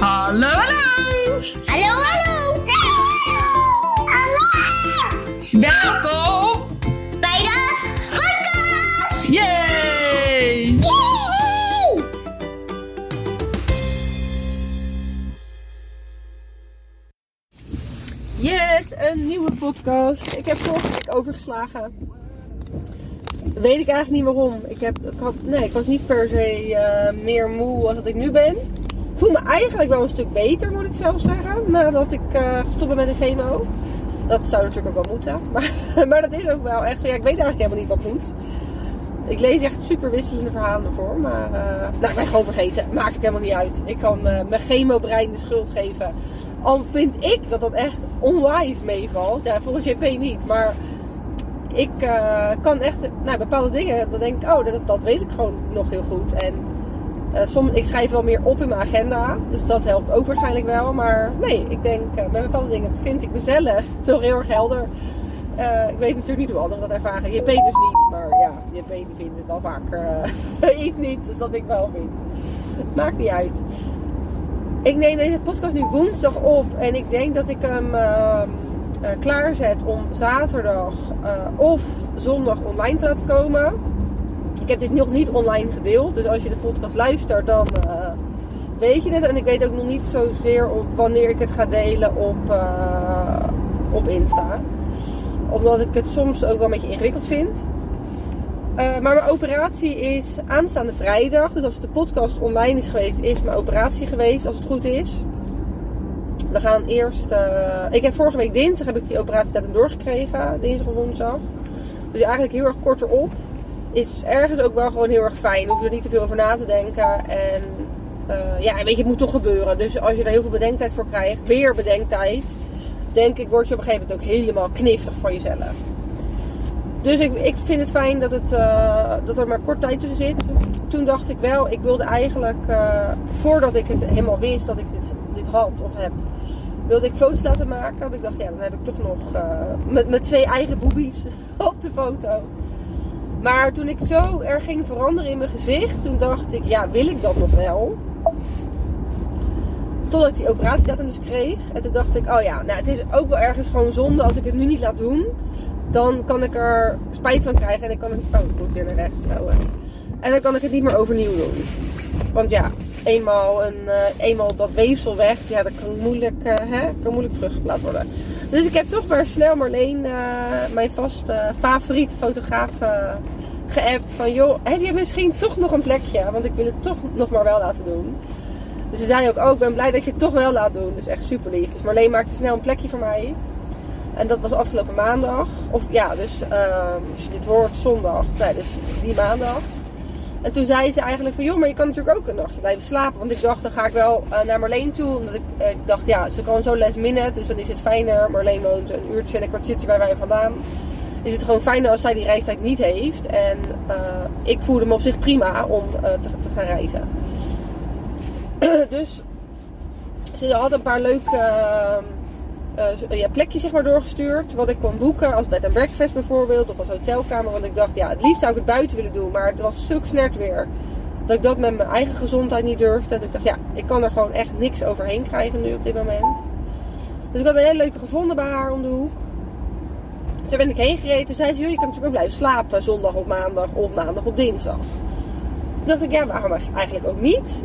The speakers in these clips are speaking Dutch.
Hallo, hallo! Hallo, hallo! Hallo! Welkom Bij de podcast! Yay! Yay! Yes, een nieuwe podcast. Ik heb vorige week overgeslagen. Weet ik eigenlijk niet waarom. Ik, heb, ik, had, nee, ik was niet per se eh, meer moe als dat ik nu ben. Voel me eigenlijk wel een stuk beter, moet ik zelf zeggen. Nadat ik eh, gestopt ben met de chemo. Dat zou natuurlijk ook wel moeten. Maar, maar dat is ook wel echt zo. Ja, ik weet eigenlijk helemaal niet wat moet. Ik lees echt super wisselende verhalen ervoor. Maar eh, nou, ik gewoon vergeten. Maakt ook helemaal niet uit. Ik kan eh, mijn chemobrein de schuld geven. Al vind ik dat dat echt onwijs meevalt. Ja, volgens JP niet. Maar ik kan echt nou, bepaalde dingen. Dan denk ik, oh, dat, dat weet ik gewoon nog heel goed. En eh, ik schrijf wel meer op in mijn agenda. Dus dat helpt ook waarschijnlijk wel. Maar nee, ik denk, uh, met bepaalde dingen vind ik mezelf nog heel erg helder. Uh, ik weet natuurlijk niet hoe anderen dat ervaren. JP dus niet. Maar ja, JP die vindt het wel vaker iets niet. Dus dat ik wel vind. Het maakt niet uit. Ik neem deze podcast nu woensdag op. En ik denk dat ik hem klaarzet om zaterdag of zondag online te laten komen. Ik heb dit nog niet online gedeeld. Dus als je de podcast luistert, dan weet je het. En ik weet ook nog niet zozeer op wanneer ik het ga delen op, op Insta. Omdat ik het soms ook wel een beetje ingewikkeld vind. Uh, maar mijn operatie is aanstaande vrijdag. Dus als de podcast online is geweest, is mijn operatie geweest, als het goed is. We gaan eerst. Ik heb vorige week dinsdag heb ik die operatiedatum doorgekregen, dinsdag of woensdag. Dus eigenlijk heel erg kort erop. Is ergens ook wel gewoon heel erg fijn. Hoef je er niet te veel over na te denken. En uh, ja, weet je, het moet toch gebeuren. Dus als je daar heel veel bedenktijd voor krijgt, weer bedenktijd, denk ik, word je op een gegeven moment ook helemaal kniftig van jezelf. Dus ik, ik vind het fijn dat, het, uh, dat er maar kort tijd tussen zit. Toen dacht ik wel, ik wilde eigenlijk, uh, voordat ik het helemaal wist dat ik dit, dit had of heb, wilde ik foto's laten maken. Want ik dacht, ja, dan heb ik toch nog met mijn twee eigen boobies op de foto. Maar toen ik zo erg ging veranderen in mijn gezicht, toen dacht ik, ja, wil ik dat nog wel? Totdat ik die operatiedatum dus kreeg. En toen dacht ik, oh ja, nou, het is ook wel ergens gewoon zonde als ik het nu niet laat doen dan kan ik er spijt van krijgen. En dan kan ik. Oh, ik moet weer naar rechts trouwen. En dan kan ik het niet meer overnieuw doen. Want ja, eenmaal, een, uh, eenmaal dat weefsel weg, ja, dat kan moeilijk, uh, hè, kan moeilijk teruggeplaatst worden. Dus ik heb toch maar snel Marleen, uh, mijn vaste favoriete fotograaf, geappt. Van joh, heb je misschien toch nog een plekje? Want ik wil het toch nog maar wel laten doen. Dus ze zei ook, oh, ik ben blij dat je het toch wel laat doen. Dus echt super lief. Dus Marleen maakte snel een plekje voor mij. En dat was afgelopen maandag. Of ja, dus uh, als je dit hoort, zondag. Nee, dus die maandag. En toen zei ze eigenlijk van, joh, maar je kan natuurlijk ook een nachtje blijven slapen. Want ik dacht, dan ga ik wel uh, naar Marleen toe. Omdat ik, uh, ik, dacht, ja, ze kan zo last minute. Dus dan is het fijner. Marleen woont een uurtje en een kwartiertje bij mij vandaan. Is het gewoon fijner als zij die reistijd niet heeft. En ik voelde me op zich prima om te, te, gaan reizen. dus ze had een paar leuke uh, ja, plekjes zeg maar, doorgestuurd. Wat ik kon boeken als bed and breakfast bijvoorbeeld. Of als hotelkamer. Want ik dacht, ja, het liefst zou ik het buiten willen doen. Maar het was zulk snert weer. Dat ik dat met mijn eigen gezondheid niet durfde. Dat ik dacht, ja, ik kan er gewoon echt niks overheen krijgen nu op dit moment. Dus ik had een hele leuke gevonden bij haar om de hoek. Zo ben ik heen gereden. Toen zei ze, je kan natuurlijk ook blijven slapen zondag op maandag of maandag op dinsdag. Toen dacht ik, ja, waarom eigenlijk ook niet?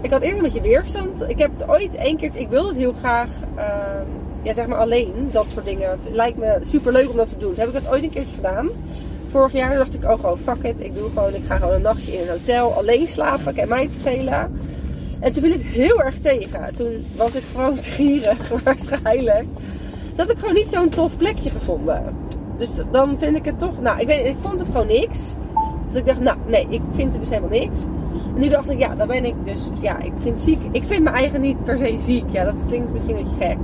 Ik had eerder een beetje weerstand. Ik heb ooit één keer, ik wilde het heel graag... Uh, ja, zeg maar alleen, dat soort dingen. Lijkt me super leuk om dat te doen. Heb ik dat ooit een keertje gedaan. Vorig jaar dacht ik, oh gewoon fuck it. Ik doe gewoon, ik ga gewoon een nachtje in een hotel alleen slapen. Heb mij het schelen. En toen viel het heel erg tegen. Toen was ik gewoon gierig waarschijnlijk. Dat ik gewoon niet zo'n tof plekje gevonden. Dus dan vind ik het toch, nou ik weet ik vond het gewoon niks. Dat ik dacht, nou nee, ik vind het dus helemaal niks. En nu dacht ik, ja, dan ben ik dus, ja, ik vind ziek. Ik vind mijn eigen niet per se ziek. Ja, dat klinkt misschien een beetje gek.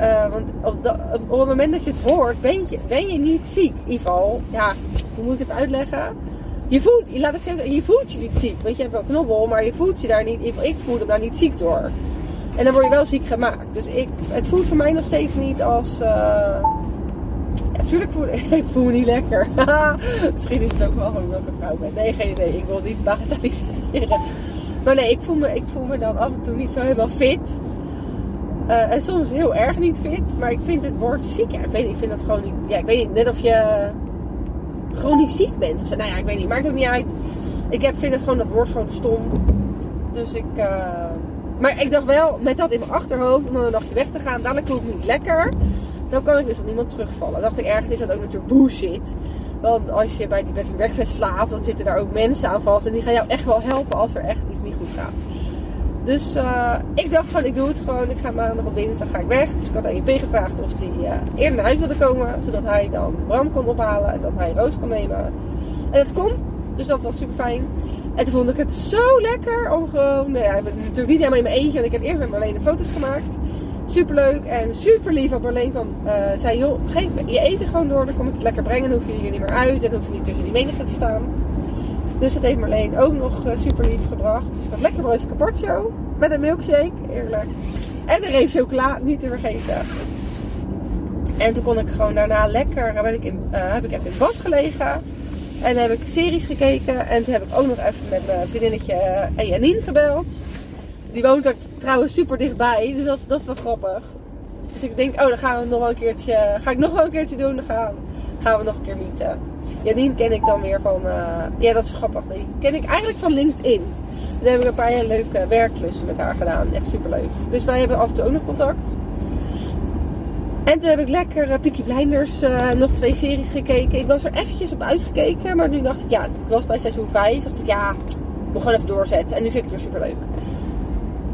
Uh, want op, op, het moment dat je het hoort, ben je, ben je niet ziek. Geval, ja, hoe moet ik het uitleggen? Je voelt, laat ik zeggen, je voelt je niet ziek. Want je hebt wel knobbel, maar je voelt je daar niet, ik voelde me daar niet ziek door. En dan word je wel ziek gemaakt. Dus ik, het voelt voor mij nog steeds niet als... Uh, ja, natuurlijk voel ik voel me niet lekker. Misschien is het ook wel gewoon dat ik een vrouw ben. Nee, geen idee. Ik wil niet bagatelliseren. Maar nee, ik voel, me, ik voel me dan af en toe niet zo helemaal fit. Eh, en soms heel erg niet fit. Maar ik vind het woord ziek, ik weet niet, vind dat gewoon niet... Ja, ik weet niet, net of je chronisch ziek bent of zo. Nou ja, ik weet niet, maakt ook niet uit. Ik heb, vind het gewoon, dat woord gewoon stom. Dus ik... eh, Maar ik dacht wel, met dat in mijn achterhoofd, om dan een nachtje weg te gaan, dadelijk voel ik niet lekker. Dan kan ik dus op niemand terugvallen. dacht ik, ergens is dat ook natuurlijk bullshit. Want als je bij die bed slaapt, dan zitten daar ook mensen aan vast. En die gaan jou echt wel helpen als er echt iets niet goed gaat. Dus eh, ik dacht van, ik doe het gewoon. Ik ga maandag op dinsdag ga ik weg. Dus ik had aan JP gevraagd of hij eh, eerder naar huis wilde komen. Zodat hij dan Bram kon ophalen en dat hij Roos kon nemen. En dat kon. Dus dat was super fijn. En toen vond ik het zo lekker om gewoon... Nou ja, ik ben natuurlijk niet helemaal in mijn eentje. En ik heb eerst met Marlene foto's gemaakt. Super leuk en super lief. Want Marleen van, eh, zei, joh, geef me je eten gewoon door. Dan kom ik het lekker brengen. Dan hoef je niet meer uit. En hoef je niet tussen die menigte te staan. Dus dat heeft Marleen ook nog eh, super lief gebracht. Dus had lekker broodje carpaccio. Met een milkshake. Eerlijk. En een reep chocola. Niet te vergeten. En toen kon ik gewoon daarna lekker... Ben ik in, eh, heb ik even in het bad gelegen. En heb ik series gekeken. En toen heb ik ook nog even met mijn vriendinnetje Janine gebeld. Die woont er trouwens super dichtbij. Dus dat, dat is wel grappig. Dus ik denk, oh, dan gaan we nog wel een keertje. Ga ik nog wel een keertje doen. Dan gaan, gaan we nog een keer meeten. Janine ken ik dan weer van. eh, ja, dat is grappig. Die ken ik eigenlijk van LinkedIn. Daar heb ik een paar hele leuke werkklussen met haar gedaan. Echt super leuk. Dus wij hebben af en toe ook nog contact. En toen heb ik lekker uh, Peaky Blinders eh, nog twee series gekeken. Ik was er eventjes op uitgekeken. Maar nu dacht ik, ja, ik was bij seizoen 5. dacht ik, ja, moet gewoon even doorzetten. En nu vind ik het weer super leuk.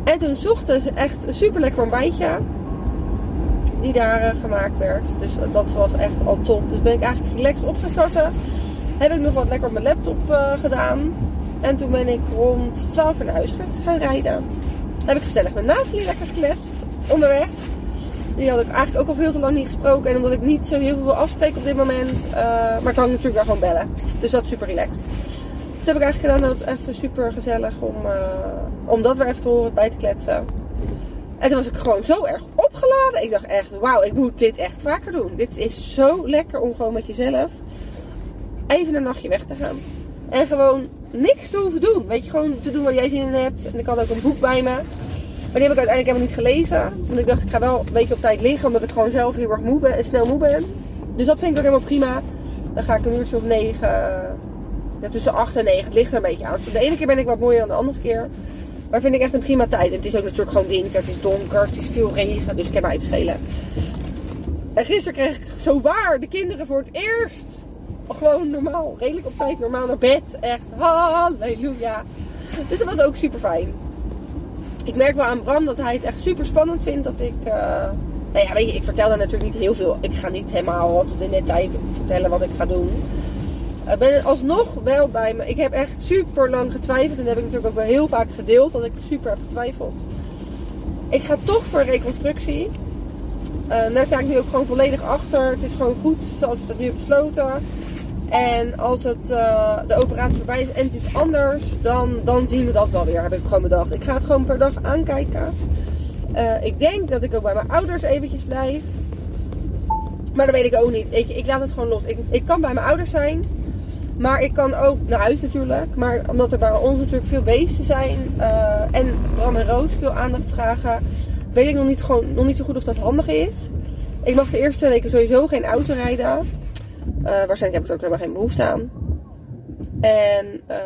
En toen zochten ze echt super lekker ontbijtje. Die daar eh, gemaakt werd. Dus dat was echt al top. Dus ben ik eigenlijk relaxed op gaan starten. Heb ik nog wat lekker op mijn laptop eh, gedaan. En toen ben ik rond 12 uur naar huis gaan- rijden. Heb ik gezellig met Nathalie lekker gekletst. Onderweg. Die had ik eigenlijk ook al veel te lang niet gesproken. En omdat ik niet zo heel veel afspreek op dit moment. eh, maar kan natuurlijk daar gewoon bellen. Dus dat is super relaxed. Dus dat heb ik eigenlijk gedaan. Dat was even super gezellig om, om dat weer even te horen bij te kletsen. En toen was ik gewoon zo erg opgeladen. Ik dacht echt, wauw, ik moet dit echt vaker doen. Dit is zo lekker om gewoon met jezelf even een nachtje weg te gaan. En gewoon niks te hoeven doen. Weet je, gewoon te doen waar jij zin in hebt. En ik had ook een boek bij me. Maar die heb ik uiteindelijk helemaal niet gelezen. Want ik dacht, ik ga wel een beetje op tijd liggen. Omdat ik gewoon zelf heel erg moe ben en snel moe ben. Dus dat vind ik ook helemaal prima. Dan ga ik een uurtje of negen. Ja, tussen acht en negen. Het ligt er een beetje aan. De ene keer ben ik wat mooier dan de andere keer. Maar vind ik echt een prima tijd. Het is ook natuurlijk gewoon winter. Het is donker. Het is veel regen. Dus ik heb mij te schelen. En gisteren kreeg ik zo waar de kinderen voor het eerst. Gewoon normaal. Redelijk op tijd normaal naar bed. Echt halleluja. Dus dat was ook super fijn. Ik merk wel aan Bram dat hij het echt super spannend vindt dat ik. eh, nou ja, weet je, ik vertel daar natuurlijk niet heel veel. Ik ga niet helemaal tot in detail vertellen wat ik ga doen. Ik ben alsnog wel bij me. Ik heb echt super lang getwijfeld. En dat heb ik natuurlijk ook wel heel vaak gedeeld. Dat ik super heb getwijfeld. Ik ga toch voor reconstructie. Eh, daar sta ik nu ook gewoon volledig achter. Het is gewoon goed zoals ik dat nu heb besloten. En als het, eh, de operatie voorbij is en het is anders, dan, dan zien we dat wel weer, heb ik gewoon bedacht. Ik ga het gewoon per dag aankijken. Eh, ik denk dat ik ook bij mijn ouders eventjes blijf. Maar dat weet ik ook niet. Ik, ik laat het gewoon los. Ik, ik kan bij mijn ouders zijn. Maar ik kan ook naar huis natuurlijk. Maar omdat er bij ons natuurlijk veel beesten zijn. eh, en Bram en Roos veel aandacht vragen. Weet ik nog niet, gewoon, nog niet zo goed of dat handig is. Ik mag de eerste twee weken sowieso geen auto rijden. Eh, waarschijnlijk heb ik er ook helemaal geen behoefte aan. En eh,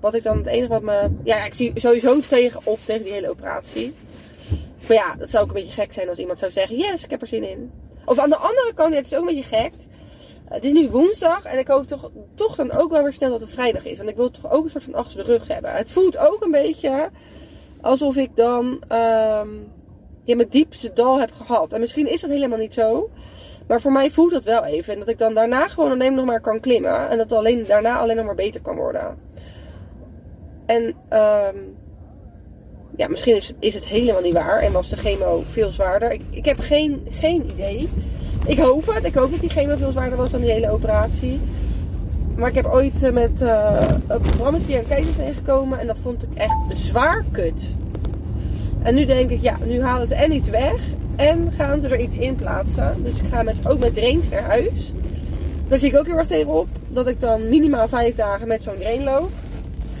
wat ik dan het enige wat me. Ja, ik zie sowieso tegen of tegen die hele operatie. Maar ja, dat zou ook een beetje gek zijn als iemand zou zeggen: Yes, ik heb er zin in. Of aan de andere kant, het is ook een beetje gek. Het is nu woensdag en ik hoop toch, toch dan ook wel weer snel dat het vrijdag is. Want ik wil toch ook een soort van achter de rug hebben. Het voelt ook een beetje alsof ik dan ja, mijn diepste dal heb gehad. En misschien is dat helemaal niet zo. Maar voor mij voelt dat wel even. En dat ik dan daarna gewoon alleen nog maar kan klimmen. En dat alleen, daarna alleen nog maar beter kan worden. En ehm, ja, misschien is, is het helemaal niet waar. En was de chemo veel zwaarder. Ik, ik heb geen, geen idee. Ik hoop het. Ik hoop dat die chemo veel zwaarder was dan die hele operatie. Maar ik heb ooit eh, met uh, een programma via een keizersnee gekomen. En dat vond ik echt zwaar kut. En nu denk ik, ja, nu halen ze en iets weg. En gaan ze er iets in plaatsen. Dus ik ga met, ook met drains naar huis. Daar zie ik ook heel erg tegenop. Dat ik dan minimaal vijf dagen met zo'n drain loop.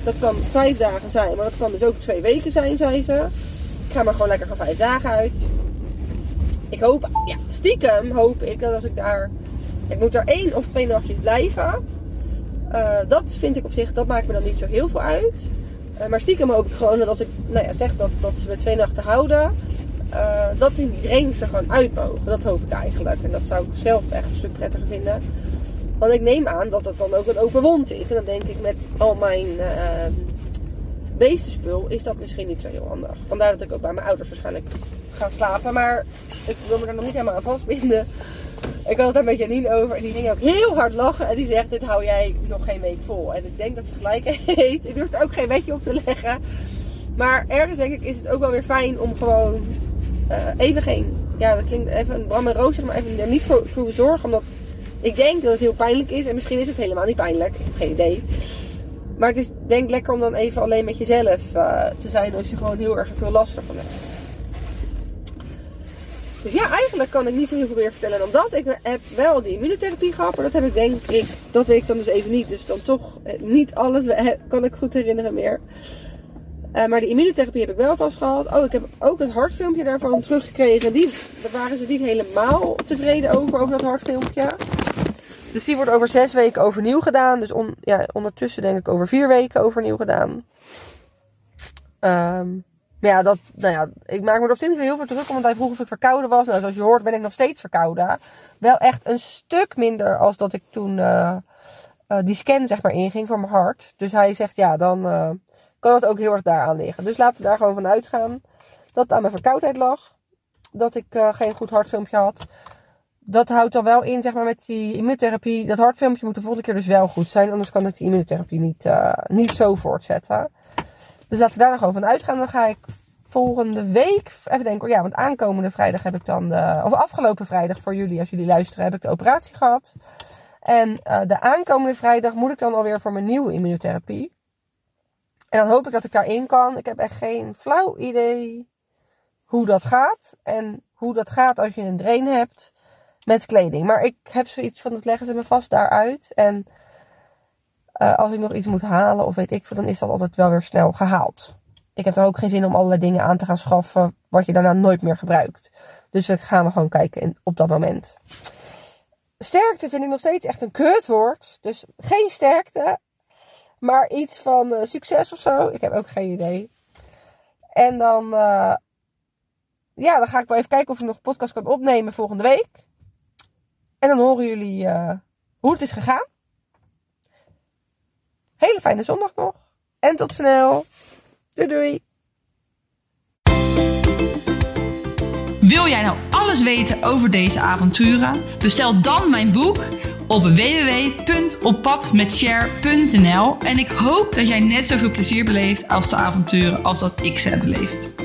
Dat kan vijf dagen zijn, maar dat kan dus ook twee weken zijn, zei ze. Ik ga maar gewoon lekker van vijf dagen uit. Ik hoop, ja, stiekem hoop ik dat als ik daar. Ik moet daar één of twee nachtjes blijven. Eh, dat vind ik op zich, dat maakt me dan niet zo heel veel uit. Eh, maar stiekem hoop ik gewoon dat als ik nou ja, zeg dat, dat ze me twee nachten houden, eh, dat trainers er gewoon uit mogen. Dat hoop ik eigenlijk. En dat zou ik zelf echt een stuk prettiger vinden. Want ik neem aan dat het dan ook een open wond is. En dan denk ik met al mijn uh, beestenspul is dat misschien niet zo heel handig. Vandaar dat ik ook bij mijn ouders waarschijnlijk ga slapen. Maar ik wil me daar nog niet helemaal aan vastbinden. Ik had het daar met Janine over en die ging ook heel hard lachen. En die zegt, dit hou jij nog geen week vol. En ik denk dat ze gelijk heeft. Ik durf er ook geen wetje op te leggen. Maar ergens denk ik is het ook wel weer fijn om gewoon uh, even geen... Ja, dat klinkt even een Bram en Roos, maar even er niet voor, voor zorgen. Omdat ik denk dat het heel pijnlijk is. En misschien is het helemaal niet pijnlijk. Ik heb geen idee. Maar het is denk ik lekker om dan even alleen met jezelf uh, te zijn als je gewoon heel erg veel last ervan hebt. Dus ja, eigenlijk kan ik niet zo heel veel meer vertellen dan dat. Ik heb wel die immunotherapie gehad, maar dat heb ik denk ik, dat weet ik dan dus even niet. Dus dan toch niet alles kan ik goed herinneren meer. Uh, maar de immunotherapie heb ik wel vast gehad. Oh, ik heb ook het hartfilmpje daarvan teruggekregen. Die, daar waren ze niet helemaal tevreden over, over dat hartfilmpje. Dus die wordt over zes weken overnieuw gedaan. Dus on, ja, ondertussen denk ik over vier weken overnieuw gedaan. Um, maar ja, dat, nou ja, ik maak me er op zich niet heel veel druk om, want hij vroeg of ik verkouden was. Nou, zoals je hoort ben ik nog steeds verkouden. Wel echt een stuk minder als dat ik toen uh, uh, die scan zeg maar inging voor mijn hart. Dus hij zegt ja, dan uh, kan het ook heel erg daaraan liggen. Dus laten we daar gewoon van uitgaan dat het aan mijn verkoudheid lag. Dat ik geen goed hartfilmpje had. Dat houdt dan wel in, zeg maar, met die immunotherapie. Dat hartfilmpje moet de volgende keer dus wel goed zijn. Anders kan ik die immunotherapie niet, niet zo voortzetten. Dus laten we daar nog van uitgaan. Dan ga ik volgende week, even denken, ja, want aankomende vrijdag heb ik dan, of afgelopen vrijdag voor jullie, als jullie luisteren, heb ik de operatie gehad. En uh, de aankomende vrijdag moet ik dan alweer voor mijn nieuwe immunotherapie. En dan hoop ik dat ik daarin kan. Ik heb echt geen flauw idee hoe dat gaat. En hoe dat gaat als je een drain hebt met kleding. Maar ik heb zoiets van, het leggen ze me vast daaruit. En uh, als ik nog iets moet halen of weet ik veel, dan is dat altijd wel weer snel gehaald. Ik heb er ook geen zin om allerlei dingen aan te gaan schaffen wat je daarna nooit meer gebruikt. Dus we gaan gewoon kijken in, op dat moment. Sterkte vind ik nog steeds echt een kutwoord. Dus geen sterkte. Maar iets van uh, succes of zo. Ik heb ook geen idee. En dan, uh, ja, dan ga ik wel even kijken of ik nog podcast kan opnemen volgende week. En dan horen jullie uh, hoe het is gegaan. Hele fijne zondag nog. En tot snel. Doei doei. Wil jij nou alles weten over deze avonturen? Bestel dan mijn boek op www.oppadmetshare.nl en ik hoop dat jij net zoveel plezier beleeft als de avonturen als dat ik ze heb beleefd.